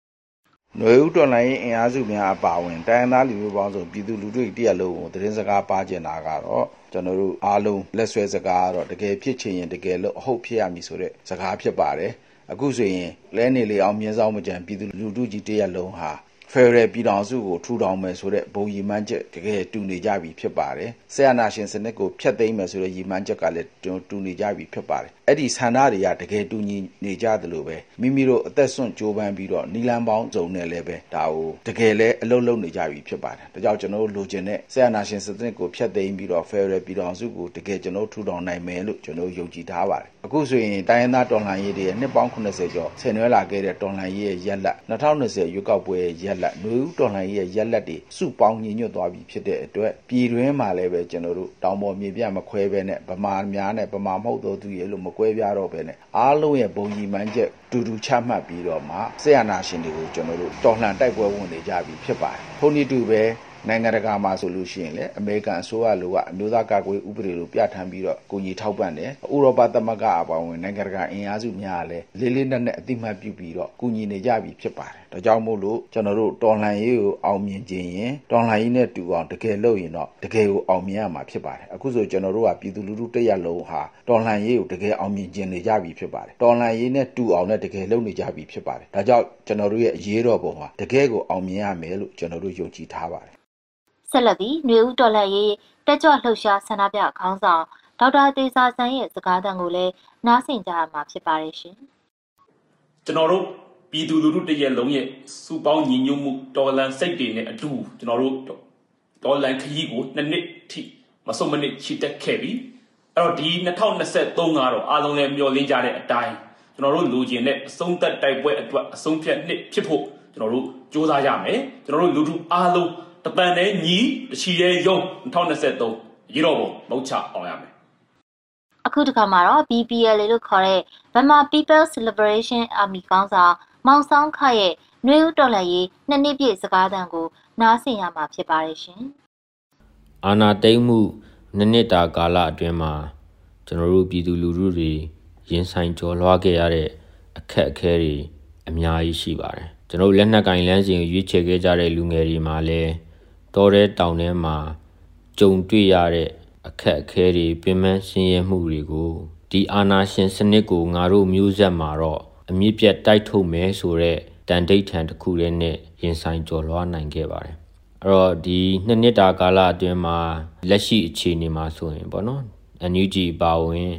နွေဦးတော်လှန်ရေးအင်အားစုများအပါအဝင်တိုင်းသားလူမျိုးပေါင်းစုံပြည်သူလူထုတရက်လုံးကိုသတင်းစကားပါကျင်တာကတော့ကျွန်တော်တို့အားလုံးလက်ဆွဲစကားကတော့တကယ်ဖြစ်ချင်ရင်တကယ်လို့အဟုတ်ဖြစ်ရမည်ဆိုတဲ့စကားဖြစ်ပါတယ်။အခုဆိုရင်လဲနေလေအောင်မြင်းဆောင်မကြံပြည်သူလူထုကြီးတရက်လုံးဟာ ဖယ်ဒရယ်ပြည်ထောင်စုကိုထူထောင်မယ်ဆိုတဲ့ဘုံရည်မှန်းချက်တကယ်တူနေကြပြီဖြစ်ပါတယ်။ဆရာနာရှင်စနစ်ကိုဖျက်သိမ်းမယ်ဆိုတဲ့ရည်မှန်းချက်ကလည်းတူနေကြပြီဖြစ်ပါတယ်။အဲ့ဒီဆန္ဒတွေကတကယ်တူညီနေကြသလိုပဲမိမိတို့အသက်ဆွန့်ကြိုးပမ်းပြီးတော့နီလန်ပေါင်းစုံနဲ့လည်းပဲဒါကိုတကယ်လည်းအလုပ်လုပ်နေကြပြီဖြစ်ပါတယ်။ဒါကြောင့်ကျွန်တော်တို့လိုချင်တဲ့ဆရာနာရှင်စနစ်ကိုဖျက်သိမ်းပြီးတော့ဖယ်ဒရယ်ပြည်ထောင်စုကိုတကယ်ကျွန်တော်ထူထောင်နိုင်မယ်လို့ကျွန်တော်ယုံကြည်ထားပါတယ်။အခုဆိုရင်တိုင်းရင်းသားတော်လှန်ရေးတွေနှစ်ပေါင်း80ကျော်ဆင်နွှဲလာခဲ့တဲ့တော်လှန်ရေးရဲ့ရက်လက်2020ရွေးကောက်ပွဲရဲ့ရက်လက်မျိုးဦးတော်လှန်ရေးရဲ့ရက်လက်တွေစုပေါင်းညီညွတ်သွားပြီဖြစ်တဲ့အတွက်ပြည်တွင်းမှာလည်းပဲကျွန်တော်တို့တောင်ပေါ်မြေပြမခွဲဘဲနဲ့ဗမာများနဲ့ဗမာမဟုတ်သောသူရဲ့လို့မကွဲပြားတော့ဘဲနဲ့အားလုံးရဲ့ဘုံကြီးမှန်းချက်တူတူချမှတ်ပြီးတော့မှဆရာနာရှင်တွေကိုကျွန်တော်တို့တော်လှန်တိုက်ပွဲဝင်နေကြပြီဖြစ်ပါတယ်။ခုနှစ်တူပဲ နိုင်ငံတကာမှာဆိုလို့ရှိရင်လည်းအမေရိကန်အစိုးရလိုကအမျိုးသားကာကွယ်ဥပဒေလိုပြဋ္ဌာန်းပြီးတော့ကိုကြီးထောက်ပံ့တယ်။ဥရောပသမဂ္ဂအပါအဝင်နိုင်ငံတကာအင်အားစုများလည်းလေးလေးနက်နက်အတိမတ်ပြုပြီးတော့ကူညီနေကြပြီဖြစ်ပါတယ်။ဒါကြောင့်မို့လို့ကျွန်တော်တို့တော်လှန်ရေးကိုအောင်မြင်ခြင်းရင်တော်လှန်ရေးနဲ့တူအောင်တကယ်လုပ်ရင်တော့တကယ်ကိုအောင်မြင်ရမှာဖြစ်ပါတယ်။အခုဆိုကျွန်တော်တို့ကပြည်သူလူထုတရက်လုံးဟာတော်လှန်ရေးကိုတကယ်အောင်မြင်ခြင်းနေကြပြီဖြစ်ပါတယ်။တော်လှန်ရေးနဲ့တူအောင်နဲ့တကယ်လုပ်နေကြပြီဖြစ်ပါတယ်။ဒါကြောင့်ကျွန်တော်တို့ရဲ့အရေးတော်ပုံဟာတကယ်ကိုအောင်မြင်ရမယ်လို့ကျွန်တော်တို့ယုံကြည်ထားပါတယ် ဆက်လက်ပြီးနှွေဦးတော်လှန်ရေးတက်ကြွလှုပ်ရှားဆန္ဒပြခေါင်းဆောင်ဒေါက်တာသေးစာဆန်းရဲ့စကားသံကိုလည်းနားဆင်ကြရမှာဖြစ်ပါတယ်ရှင်။ကျွန်တော်တို့ပြည်သူလူထုတရက်လုံးရဲ့စုပေါင်းညီညွတ်မှုတော်လန်စိတ်တွေနဲ့အတူကျွန်တော်တို့တော်လန်ခရီးကိုနှစ်နှစ်ထိမဆုံးမနစ်ချီတက်ခဲ့ပြီ။အဲ့တော့ဒီ2023ကတော့အားလုံးလည်းမျှော်လင့်ကြတဲ့အတိုင်းကျွန်တော်တို့လူကျင်တဲ့အဆုံးသက်တိုက်ပွဲအတွက်အဆုံးဖြတ်နှစ်ဖြစ်ဖို့ကျွန်တော်တို့စ조사ရမယ်။ကျွန်တော်တို့လူထုအားလုံး တပန်နဲ့ညီတချီရဲ့ယုံ2023ရေတော်ပုံမုတ်ချအောင်ရမယ်အခုတခါမှာတော့ BPL လို့ခေါ်တဲ့ Burma People's Liberation Army ကောင်းဆောင်မောင်ဆောင်ခရဲ့နှွေဦးတော်လှန်ရေးနှစ်နှစ်ပြည့်စကားသံကိုနားဆင်ရမှာဖြစ်ပါတယ်ရှင်။အာနာတိမ့်မှုနှစ်နှစ်တာကာလအတွင်းမှာကျွန်တော်တို့ပြည်သူလူထုတွေရင်ဆိုင်ကြော်လွှားခဲ့ရတဲ့အခက်အခဲတွေအများကြီးရှိပါတယ်ကျွန်တော်လက်နက်ကင်လမ်းစဉ်ကိုရွေးချယ်ခဲ့ကြတဲ့လူငယ်တွေမှာလည်း တော်တဲ့တောင်ထဲမှာကြုံတွေ့ရတဲ့အခက်အခဲတွေပြင်ပန်းဆင်းရဲမှုတွေကိုဒီအာနာရှင်စနစ်ကိုငါတို့မျိုးဆက်မှာတော့အမြင့်ပြတ်တိုက်ထုတ်မယ်ဆိုတဲ့တန်တိတ်ထန်တစ်ခုတည်းနဲ့ရင်ဆိုင်ကျော်လွှားနိုင်ခဲ့ပါတယ်အဲ့တော့ဒီနှစ်နှစ်တာကာလအတွင်းမှာလက်ရှိအခြေအနေမှာဆိုရင်ပေါ့နော် NUG ပါဝင်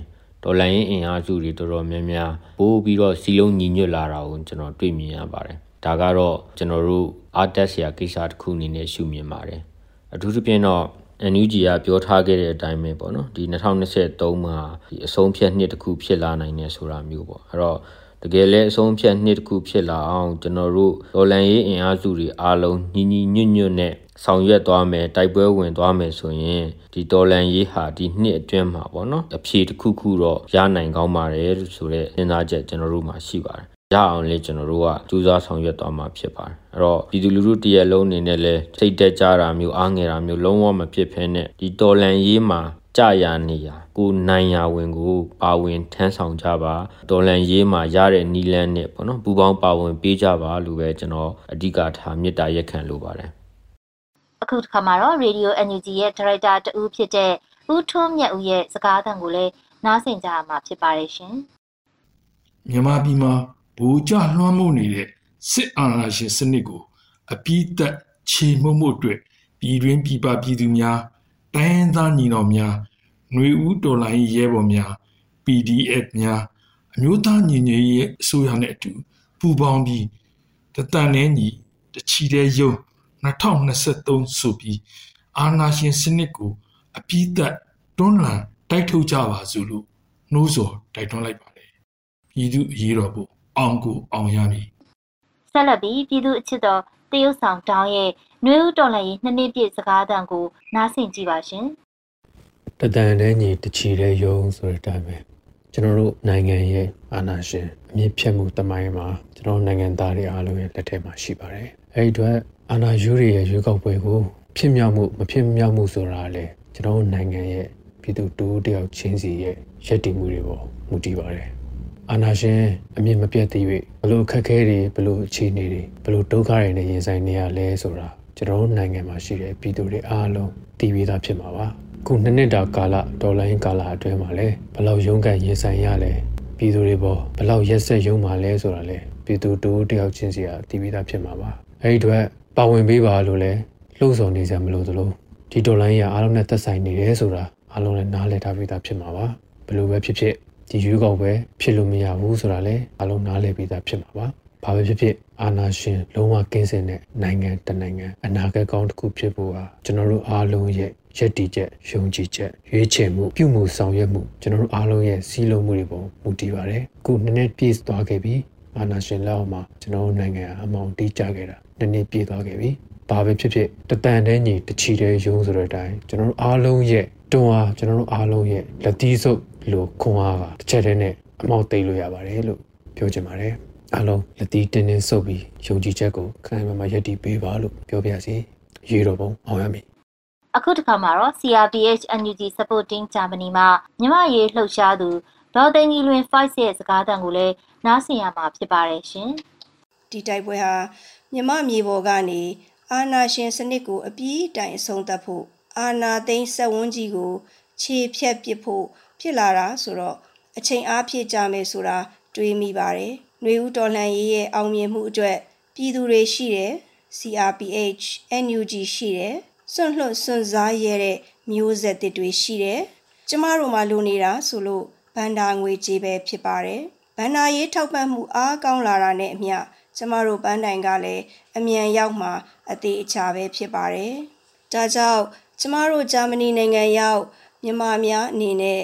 ဒေါ်လာရင်းအင်အားစုတွေတော်တော်များများပိုးပြီးတော့စီလုံးညီညွတ်လာတာကိုကျွန်တော်တွေ့မြင်ရပါတယ် ဒါကတော့ကျွန်တော်တို့အားတက်စရာကိစ္စတစ်ခုအနေနဲ့ရှုမြင်ပါတယ်အထူးသဖြင့်တော့ NUG ကပြောထားခဲ့တဲ့အတိုင်းပဲပေါ့နော်ဒီ2023မှာဒီအဆုံးဖြတ်နှစ်တစ်ခုဖြစ်လာနိုင်တယ်ဆိုတာမျိုးပေါ့အဲ့တော့တကယ်လဲအဆုံးဖြတ်နှစ်တစ်ခုဖြစ်လာအောင်ကျွန်တော်တို့ဒေါ်လန်ရေးအင်အားစုတွေအားလုံးညီညီညွတ်ညွတ်နဲ့ဆောင်ရွက်သွားမယ်တိုက်ပွဲဝင်သွားမယ်ဆိုရင်ဒီဒေါ်လန်ရေးဟာဒီနှစ်အတွင်းမှာပေါ့နော်အဖြေတစ်ခုခုတော့ရနိုင်ကောင်းပါတယ်ဆိုတဲ့စဉ်းစားချက်ကျွန်တော်တို့မှာရှိပါတယ် ရအောင်လေကျွန်တော်တို့ကစူးစမ်းဆောင်ရွက်သွားမှာဖြစ်ပါတယ်အဲ့တော့ပြည်သူလူထုတရက်လုံးအနေနဲ့လဲစိတ်တက်ကြတာမျိုးအားငယ်တာမျိုးလုံးဝမဖြစ်ဖ ೇನೆ ဒီတော်လန်ရေးမှာကြာရနေရကိုနိုင်ရဝင်ကိုပါဝင်ထမ်းဆောင်ကြပါဒေါ်လန်ရေးမှာရတဲ့နီလန်းနဲ့ပေါ့နော်ပူပေါင်းပါဝင်ပေးကြပါလို့ပဲကျွန်တော်အဓိကထားမေတ္တာရက်ခံလိုပါတယ်အခုတစ်ခါမှာတော့ Radio NUG ရဲ့ဒါရိုက်တာတဦးဖြစ်တဲ့ဦးထွန်းမြတ်ဦးရဲ့စကားသံကိုလည်းနားဆင်ကြရမှာဖြစ်ပါတယ်ရှင်မြန်မာပြည်မှာ ဘူကြလွှမ်းမိုးနေတဲ့စစ်အာဏာရှင်စနစ်ကို အပြည့်သက်ခြေမှုမှုအတွက်ပြည်တွင်းပြည်ပပြည်သူများတိုင်းသားညီတော်များຫນွေဦးတော်လိုင်းရဲဘော်များ PDF များအမျိုးသားညီညွတ်ရေးအစိုးရနဲ့အတူပူးပေါင်းပြီးတတန်နဲ့ညီတချီတဲ့ယုံ2023ဆိုပြီးအာနာရှင်စနစ်ကို အပြည့်သက်တွန်းလှန်တိုက်ထုတ်ကြပါစို့လို့နှိုးဆော်တိုက်တွန်းလိုက်ပါတယ်ပြည်သူအရေးတော်ပုံ အောင်ကိုအောင်ရမည်ဆက်လက်ပြီးပြည်သူအချစ်တော်တရုတ်ဆောင်တောင်းရဲ့နှွေဦးတော်လှန်ရေးနှစ်နှစ်ပြည့်စကားသံကိုနားဆင်ကြည့်ပါရှင်တတန်တဲ့ညီတချီတဲ့ယုံဆိုတဲ့အတိုင်းပဲကျွန်တော်တို့နိုင်ငံရဲ့အာဏာရှင်အမြင့်ဖြတ်မှုတမိုင်းမှာကျွန်တော်နိုင်ငံသားတွေအားလုံးရဲ့လက်ထဲမှာရှိပါတယ်အဲဒီအတွက်အာဏာယူရီရဲ့ရွေးကောက်ပွဲကိုဖြစ်မြောက်မှုမဖြစ်မြောက်မှုဆိုတာလေကျွန်တော်နိုင်ငံရဲ့ပြည်သူတူတယောက်ချင်းစီရဲ့ရည်တည်မှုတွေပေါ်မူတည်ပါတယ် အာနာရှင်အမြင့်မပြတ်သေး၍ဘလို့အခက်အခဲတွေဘလို့အခြေအနေတွေဘလို့ဒုက္ခတွေနဲ့ရင်ဆိုင်နေရလဲဆိုတာကျွန်တော်နိုင်ငံမှာရှိတဲ့ပြည်သူတွေအားလုံးသိပြီးသားဖြစ်မှာပါခုနှစ်နှစ်တာကာလဒေါ်လာရင်းကာလအတွင်းမှာလဲဘလောက်ရုန်းကန်ရင်ဆိုင်ရလဲပြည်သူတွေပေါ်ဘလောက်ရက်ဆက်ရုံမှာလဲဆိုတာလဲပြည်သူတို့တယောက်ချင်းစီကသိပြီးသားဖြစ်မှာပါအဲဒီအတွက်ပါဝင်ပေးပါလို့လဲလှုံ့ဆော်နေစရာမလိုသလိုဒီဒေါ်လာရင်းအားလုံးနဲ့သက်ဆိုင်နေတယ်ဆိုတာအားလုံးလည်းနားလည်ထားပြီးသားဖြစ်မှာပါဘယ်လိုပဲဖြစ်ဖြစ် ဒီရွေးကောက်ပွဲဖြစ်လို့မရဘူးဆိုတာလည်းအလုံးနားလည်ပြီးသားဖြစ်မှာပါ။ဘာပဲဖြစ်ဖြစ်အာဏာရှင်လုံးဝကင်းစင်တဲ့နိုင်ငံတနိုင်ငံအနာဂတ်ကောင်းတစ်ခုဖြစ်ဖို့ဟာကျွန်တော်တို့အားလုံးရဲ့ရည်တည်ချက်ယုံကြည်ချက်ရွေးချယ်မှုပြုမှုဆောင်ရွက်မှုကျွန်တော်တို့အားလုံးရဲ့စီးလုံးမှုတွေပေါ်မူတည်ပါတယ်။ခုနှစ်နှစ်ပြည့်သွားခဲ့ပြီအာဏာရှင်လက်အောက်မှာကျွန်တော်တို့နိုင်ငံအမောင်တီးကြခဲ့တာနှစ်နှစ်ပြည့်သွားခဲ့ပြီ။ဘာပဲဖြစ်ဖြစ်တတန်တဲ့ညီတချီတဲ့ယုံဆိုတဲ့အတိုင်းကျွန်တော်တို့အားလုံးရဲ့တွန်းအားကျွန်တော်တို့အားလုံးရဲ့လက်သီးဆုပ် လို့ခွန်အားကတစ်ချက်တည်းနဲ့အမောက်သိလို့ရပါတယ်လို့ပြောချင်ပါတယ်အားလုံးလက်တီးတင်းတင်းဆုပ်ပြီးယုံကြည်ချက်ကိုခိုင်မာမာယက်တည်ပေးပါလို့ပြောပြစီရေတော်ပုံအောင်ရမည်အခုတစ်ခါမှာတော့ CRPH NUG Supporting Germany မှာမြမရေးလှုပ်ရှားသူဒေါ်သိန်းကြီးလွင်5ရဲ့စကားသံကိုလည်းနားဆင်ရမှာဖြစ်ပါတယ်ရှင်ဒီတိုက်ပွဲဟာမြမမြေပေါ်ကနေအာနာရှင်စနစ်ကိုအပြည့်တိုင်အဆုံးသတ်ဖို့အာနာသိန်းစက်ဝန်းကြီးကို ခြေဖြတ်ပစ်ဖို့ ဖြစ်လာတာဆိုတော့အချိန်အားဖြည့်ကြမယ်ဆိုတာတွေးမိပါတယ်။ຫນွေဦးတော်လှန်ရေးရဲ့အောင်မြင်မှုအတွက်ပြည်သူတွေရှိတယ် CRPH NUG ရှိတယ်စွန့်လွတ်စွန့်စားရတဲ့မျိုးဆက်တွေရှိတယ်။ကျမတို့မှလိုနေတာဆိုလို့ဘန္တာငွေကြေးပဲဖြစ်ပါတယ်။ဘန္တာရေးထောက်ပံ့မှုအားကောင်းလာတာနဲ့အမျှကျမတို့ပန်းတိုင်ကလည်းအမြန်ရောက်မှအသေးအချာပဲဖြစ်ပါတယ်။ဒါကြောင့်ကျမတို့ဂျာမနီနိုင်ငံရောက်မြန်မာများအနေနဲ့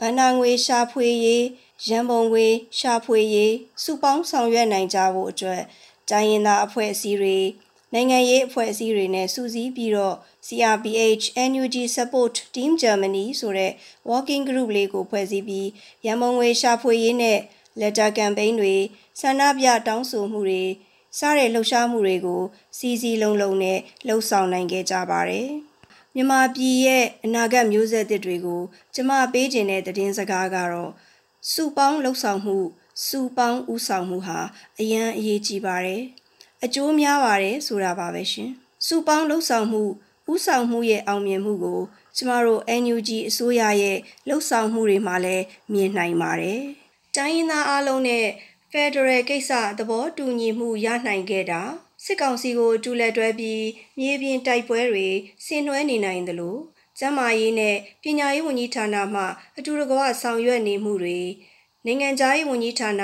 ဗန္နာငွေရှာဖွေရေးရန်ပုံငွေရှာဖွေရေးစုပေါင်းဆောင်ရွက်နိုင်ကြဖို့အတွက်တိုင်းရင်းသားအဖွဲ့အစည်းတွေနိုင်ငံရေးအဖွဲ့အစည်းတွေနဲ့စုစည်းပြီးတော့ CRPH NUG Support Team Germany ဆိုတဲ့ working group လေးကိုဖွဲ့စည်းပြီးရန်ပုံငွေရှာဖွေရေးနဲ့ letter campaign တွေဆန္ဒပြတောင်းဆိုမှုတွေစတဲ့လှုပ်ရှားမှုတွေကိုစီစီလုံးလုံးနဲ့လှုပ်ဆောင်နိုင်ခဲ့ကြပါတယ်။ မြန်မာပြည်ရဲ့အနာဂတ်မျိုးဆက်သစ်တွေကို ကျမပေးခြင်းတဲ့သတင်းစကားကတော့စုပေါင်းလှုပ်ဆောင်မှုစုပေါင်းဥဆောင်မှုဟာအရန်အရေးကြီးပါတယ်။အကျိုးများပါတယ်ဆိုတာပါပဲရှင်။စုပေါင်းလှုပ်ဆောင်မှုဥဆောင်မှုရဲ့အောင်မြင်မှုကို ကျမတို့ NUG အစိုးရရဲ့လှုပ်ဆောင်မှုတွေမှာလည်းမြင်နိုင်ပါတယ်။တိုင်းရင်းသားအလုံးနဲ့ဖက်ဒရယ်ကိစ္စသဘောတူညီမှုရနိုင်ခဲ့တာ စစ်ကောင်စီကိုတူလက်တွဲပြီးမြေပြင်တိုက်ပွဲတွေဆင်နွှဲနေနိုင်သလိုကျန်းမာရေးနဲ့ပညာရေးဝန်ကြီးဌာနမှအတူတကွဆောင်ရွက်နေမှုတွေနိုင်ငံခြားရေးဝန်ကြီးဌာန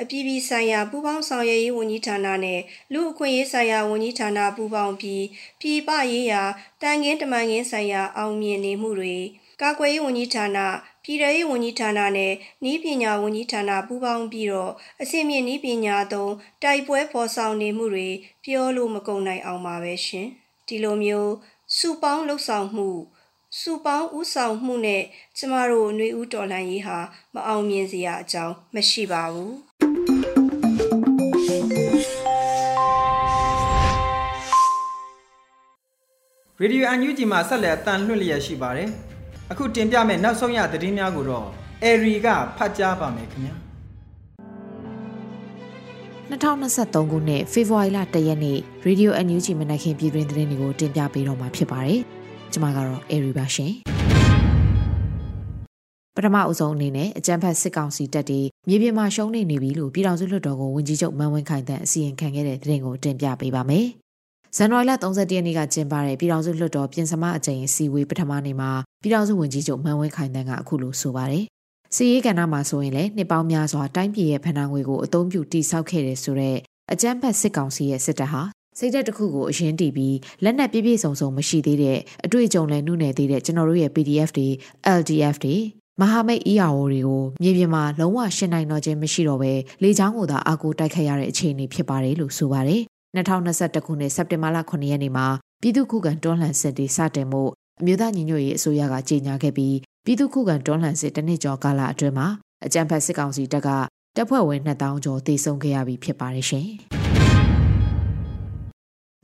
အပြည်ပြည်ဆိုင်ရာပူးပေါင်းဆောင်ရွက်ရေးဝန်ကြီးဌာနနဲ့လူအခွင့်ရေးဆိုင်ရာဝန်ကြီးဌာနပူးပေါင်းပြီးပြည်ပရေးရာတန်ငင်းတမန်ငင်းဆိုင်ရာအောင်မြင်နေမှုတွေကာကွယ်ရေးဝန်ကြီးဌာန ပြည်ထရေးဝန်ကြီးဌာနနဲ့ဤပညာဝန်ကြီးဌာနပူးပေါင်းပြီးတော့အစီအမြင့်ဤပညာသုံးတိုက်ပွဲဖော်ဆောင်နေမှုတွေပြောလို့မကုန်နိုင်အောင်ပါပဲရှင်ဒီလိုမျိုးစုပေါင်းလှုပ်ဆောင်မှုစုပေါင်းဥဆောင်မှုနဲ့ကျမတို့ຫນွေဦးတော်လှန်ရေးဟာမအောင်မြင်စရာအကြောင်းမရှိပါဘူးရေဒီယိုအန်ယူဂျီမှာဆက်လက်အတန်လွှင့်လျက်ရှိပါတယ် အခုတင်ပြမယ့်နောက်ဆုံးရသတင်းများကိုတော့အဲရီကဖတ်ကြားပါမယ်ခင်ဗျာ2023ခုနှစ်ဖေဖော်ဝါရီလ1ရက်နေ့ Radio NUG မနက်ခင်းပြည်တွင်သတင်းတွေကိုတင်ပြပေးတော့မှာဖြစ်ပါတယ်။ကျွန်မကတော့အဲရီပါရှင်။ပထမအဆုံးအနေနဲ့အကြံဖတ်စစ်ကောင်စီတပ်တွေမြေပြင်မှာရှုံးနေနေပြီလို့ပြည်တော်စုလွှတ်တော်ကိုဝန်ကြီးချုပ်မန်ဝင်းခိုင်တန်းအစီရင်ခံခဲ့တဲ့သတင်းကိုတင်ပြပေးပါမယ်။ ဇန်နဝါရီလ31ရက်နေ့ကကျင်းပတဲ့ပြည်ထောင်စုလွှတ်တော်ပြင်ဆမအကြိမ်စီဝေးပထမနေ့မှာပြည်ထောင်စုဝန်ကြီးချုပ်မန်ဝင်းခိုင်တန်းကအခုလိုဆိုပါတယ်။စီရေးကဏ္ဍမှာဆိုရင်လည်းနှစ်ပေါင်းများစွာတိုင်းပြည်ရဲ့ဖဏ္ဍာငွေကိုအသုံးပြုတိစောက်ခဲ့တဲ့ဆိုတော့အကြမ်းဖက်စစ်ကောင်စီရဲ့စစ်တပ်ဟာစိတ်ဓာတ်တစ်ခုကိုအရင်တည်ပြီးလက်နက်ပြည့်ပြည့်စုံစုံမရှိသေးတဲ့အတွေ့အကြုံလည်းနှုတ်နယ်သေးတဲ့ကျွန်တော်တို့ရဲ့ PDF တွေ LDF တွေမဟာမိတ် ERO တွေကိုမြေပြင်မှာလုံးဝရှင်းနိုင်တော့ခြင်းမရှိတော့ဘဲလေချောင်းကိုသာအာကိုတိုက်ခတ်ရတဲ့အခြေအနေဖြစ်ပါတယ်လို့ဆိုပါတယ် 2021ခုနှစ်စက်တင်ဘာလ9ရက်နေ့မှာပြည်သူ့ခုခံတွန်းလှန်စစ်တွေစတင်မှုအမျိုးသားညီညွတ်ရေးအစိုးရကကြေညာခဲ့ပြီးပြည်သူ့ခုခံတွန်းလှန်စစ်တစ်နှစ်ကျော်ကာလအတွင်းမှာအကြံဖတ်စစ်ကောင်စီတပ်ကတပ်ဖွဲ့ဝင်2000ကျော်တေဆုံးခဲ့ရပြီဖြစ်ပါတယ်ရှင်။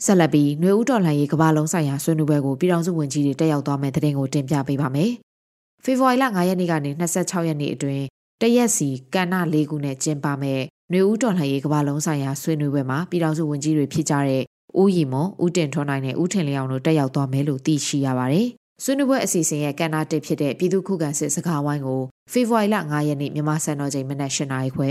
ဆက်လက်ပြီးຫນွေဦးတော်လှန်ရေးကမ္ဘာလုံးဆိုင်ရာဆွေးနွေးပွဲကိုပြည်ထောင်စုဝန်ကြီးတွေတက်ရောက်သွားမယ့်တဲ့တင်ကိုတင်ပြပေးပါမယ်။ဖေဖော်ဝါရီလ9ရက်နေ့ကနေ26ရက်နေ့အတွင်းတရက်စီကဏ္ဍ၄ခုနဲ့ကျင်းပမဲ့ ຫນွေဦးတော်လှန်ရေးကမ္ဘာလုံးဆိုင်ရာဆွေးနွေးပွဲမှာပြည်ထောင်စုဝန်ကြီးတွေဖြစ်ကြတဲ့ဦးရီမွန်ဦးတင်ထွန်းနိုင်နဲ့ဦးထင်လျောင်တို့တက်ရောက်သွားမယ်လို့သိရှိရပါတယ်။ဆွေးနွေးပွဲအစီအစဉ်ရဲ့ကဏ္ဍတစ်ဖြစ်တဲ့ပြည်သူ့ခုခံစစ်စကားဝိုင်းကိုဖေဖော်ဝါရီလ9ရက်နေ့မြန်မာစံတော်ချိန်မနက်၈နာရီခွဲ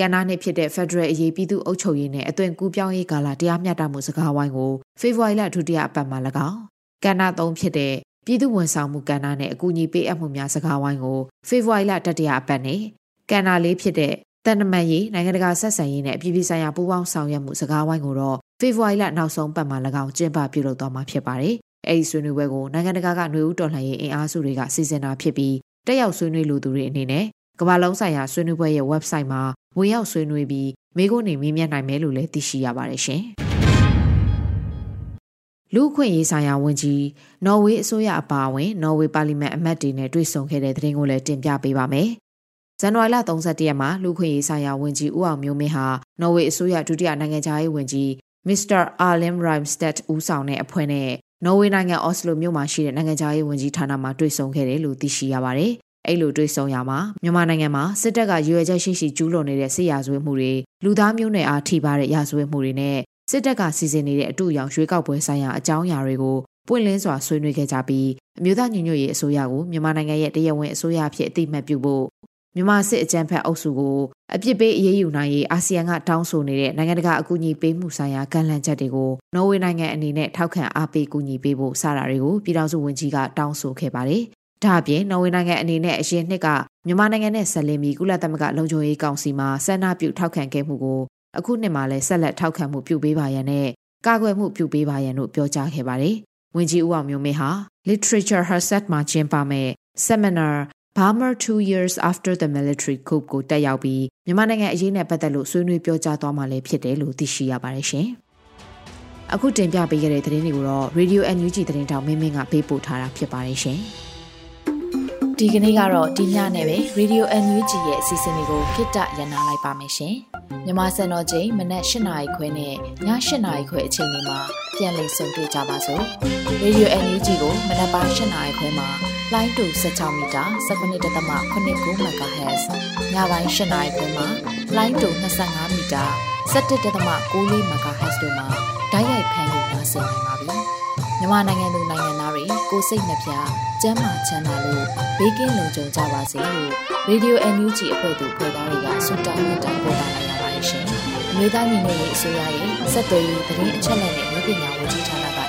ကဏ္ဍနှစ်ဖြစ်တဲ့ Federal အရေးပြည်သူ့အုပ်ချုပ်ရေးနဲ့အသွင်ကူးပြောင်းရေးကာလတရားမျှတမှုစကားဝိုင်းကိုဖေဖော်ဝါရီလဒုတိယအပတ်မှာ၎င်းကဏ္ဍ၃ဖြစ်တဲ့ပြည်သူ့ဝန်ဆောင်မှုကဏ္ဍနဲ့အကူအညီပေးအပ်မှုများစကားဝိုင်းကိုဖေဖော်ဝါရီလတတိယအပတ်နဲ့ကဏ္ဍလေးဖြစ်တဲ့ တန်တမန်ရေးနိုင်ငံတကာဆက်ဆံရေးနဲ့အပြည်ပြည်ဆိုင်ရာပူးပေါင်းဆောင်ရွက်မှုစကားဝိုင်းကိုတော့ဖေဖော်ဝါရီလနောက်ဆုံးပတ်မှာ၎င်းကျင်းပပြုလုပ်သွားမှာဖြစ်ပါတယ်။အဲဒီဆွေးနွေးပွဲကိုနိုင်ငံတကာကຫນွေဦးတော်လှန်ရေးအင်အားစုတွေကစီစဉ်တာဖြစ်ပြီးတက်ရောက်ဆွေးနွေးလူသူတွေအနေနဲ့ကမ္ဘာလုံးဆိုင်ရာဆွေးနွေးပွဲရဲ့ website မှာဝင်ရောက်ဆွေးနွေးပြီးမိခိုးနေမေးမြန်းနိုင်မယ်လို့လည်းသိရှိရပါတယ်ရှင်။လူခွင့်ရေးဆိုင်ရာဝန်ကြီးနော်ဝေးအစိုးရအပါအဝင်နော်ဝေးပါလီမန်အမတ်တွေနဲ့တွေ့ဆုံခဲ့တဲ့သတင်းကိုလည်းတင်ပြပေးပါမယ် ဇန်နဝါရီလ31ရက်မှာလူခွင့်ရေးဆိုင်ရာဝန်ကြီးဦးအောင်မျိုးမင်းဟာနော်ဝေအစိုးရဒုတိယနိုင်ငံခြားရေးဝန်ကြီးမစ္စတာအာလင်ရိုင်စတက်ဦးဆောင်တဲ့အဖွဲ့နဲ့နော်ဝေနိုင်ငံအော်စလိုမြို့မှာရှိတဲ့နိုင်ငံခြားရေးဝန်ကြီးဌာနမှတွေ့ဆုံခဲ့တယ်လို့သိရှိရပါတယ်။အဲ့လိုတွေ့ဆုံရမှာမြန်မာနိုင်ငံမှာစစ်တပ်ကရွေချက်ရှိရှိကျူးလွန်နေတဲ့စစ်ရာဇဝတ်မှုတွေလူသားမျိုးနွယ်အားထိပါတဲ့ရာဇဝတ်မှုတွေနဲ့စစ်တပ်ကစီစဉ်နေတဲ့အတူရောင်ရွေးကောက်ပွဲဆိုင်ရာအကြောင်းအရာတွေကိုပွင့်လင်းစွာဆွေးနွေးခဲ့ကြပြီးအမျိုးသားညီညွတ်ရေးအစိုးရကိုမြန်မာနိုင်ငံရဲ့တရားဝင်အစိုးရအဖြစ်အသိမှတ်ပြုဖို့ မြန်မာစစ်အကြမ်းဖက်အုပ်စုကိုအပြစ်ပေးအရေးယူနိုင်ရေးအာဆီယံကတောင်းဆိုနေတဲ့နိုင်ငံတကာအကူအညီပေးမှုဆိုင်ရာကန့်လန့်ချက်တွေကိုနော်ဝေနိုင်ငံအနေနဲ့ထောက်ခံအားပေးကူညီပေးဖို့စတာတွေကိုပြည်ထောင်စုဝန်ကြီးကတောင်းဆိုခဲ့ပါတယ်။ဒါအပြင်နော်ဝေနိုင်ငံအနေနဲ့အရင်နှစ်ကမြန်မာနိုင်ငံနဲ့ဆက်လင်းပြီးကုလသမဂ္ဂလုံခြုံရေးကောင်စီမှဆန္ဒပြုထောက်ခံခဲ့မှုကိုအခုနှစ်မှာလည်းဆက်လက်ထောက်ခံမှုပြုပေးပါရန်နဲ့ကာကွယ်မှုပြုပေးပါရန်တို့ပြောကြားခဲ့ပါတယ်။ဝန်ကြီးဦးအောင်မျိုးမင်းဟာ Literature Herset မှာကျင်းပမဲ့ Seminar Burma 2 years after the military coup ကိုတက်ရောက်ပြီးမြန်မာနိုင်ငံအရေးနဲ့ပတ်သက်လို့ဆွေးနွေးပြောကြားသွားမှလည်းဖြစ်တယ်လို့သိရှိရပါတယ်ရှင်။အခုတင်ပြပေးခဲ့တဲ့သတင်းတွေကိုတော့ Radio NUG သတင်းတောင်မင်းမင်းကပေးပို့ထားတာဖြစ်ပါတယ်ရှင်။ဒီဒီကနေ့ကတော့ဒီညနဲ့ပဲ Radio NUG ရဲ့အစီအစဉ်လေးကိုခਿੱတရနာလိုက်ပါမယ်ရှင်။မြမစံတော်ချိန်မနက်၈နာရီခွဲနဲ့ည၈နာရီခွဲအချိန်တွေမှာပြန်လည်ဆုံတွေ့ကြပါစို့။ Radio NUG ကိုမနက်ပိုင်း၈နာရီခွဲမှာ လိုင်းတူ16မီတာ19.8 MHz ညပိုင်း၈နာရီခွဲမှာလိုင်းတူ25မီတာ17.6 MHz တို့မှာဓာတ်ရိုက်ဖမ်းလို့နိုင်စေနိုင်ပါပြီ။မြန်မာနိုင်ငံသူနိုင်ငံသားတွေကိုစိတ်နှပြကျန်းမာချမ်းသာလို့ဘေးကင်းလုံခြုံကြပါစေလို့ Radio NUG အဖွဲ့သူဖွဲ့သားတွေကဆုတောင်းမြတ်တာပို့တာလိုက်ရပါတယ်ရှင်။အမျိုးသားညီညွတ်ရေးအစိုးရရဲ့စက်သွေးရေးသတင်းအချက်အလက်နဲ့မျိုးပညာဝန်ကြီးဌာနက